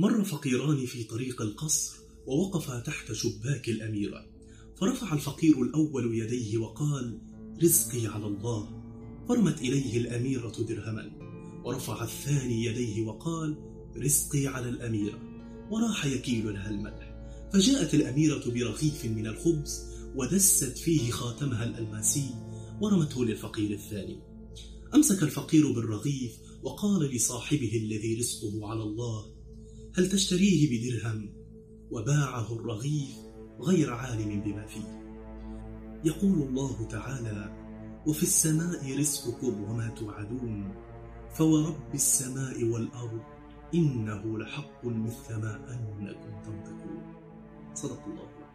مر فقيران في طريق القصر ووقفا تحت شباك الأميرة. فرفع الفقير الأول يديه وقال رزقي على الله. فرمت إليه الأميرة درهما. ورفع الثاني يديه وقال رزقي على الأميرة. وراح يكيل لها الملح فجاءت الأميرة برغيف من الخبز ودست فيه خاتمها الألماسي ورمته للفقير الثاني. أمسك الفقير بالرغيف وقال لصاحبه الذي رزقه على الله هل تشتريه بدرهم وباعه الرغيف غير عالم بما فيه؟ يقول الله تعالى وفي السماء رزقكم وما توعدون فورب السماء والأرض إنه لحق مثل ما أنكم تنطقون. صدق الله.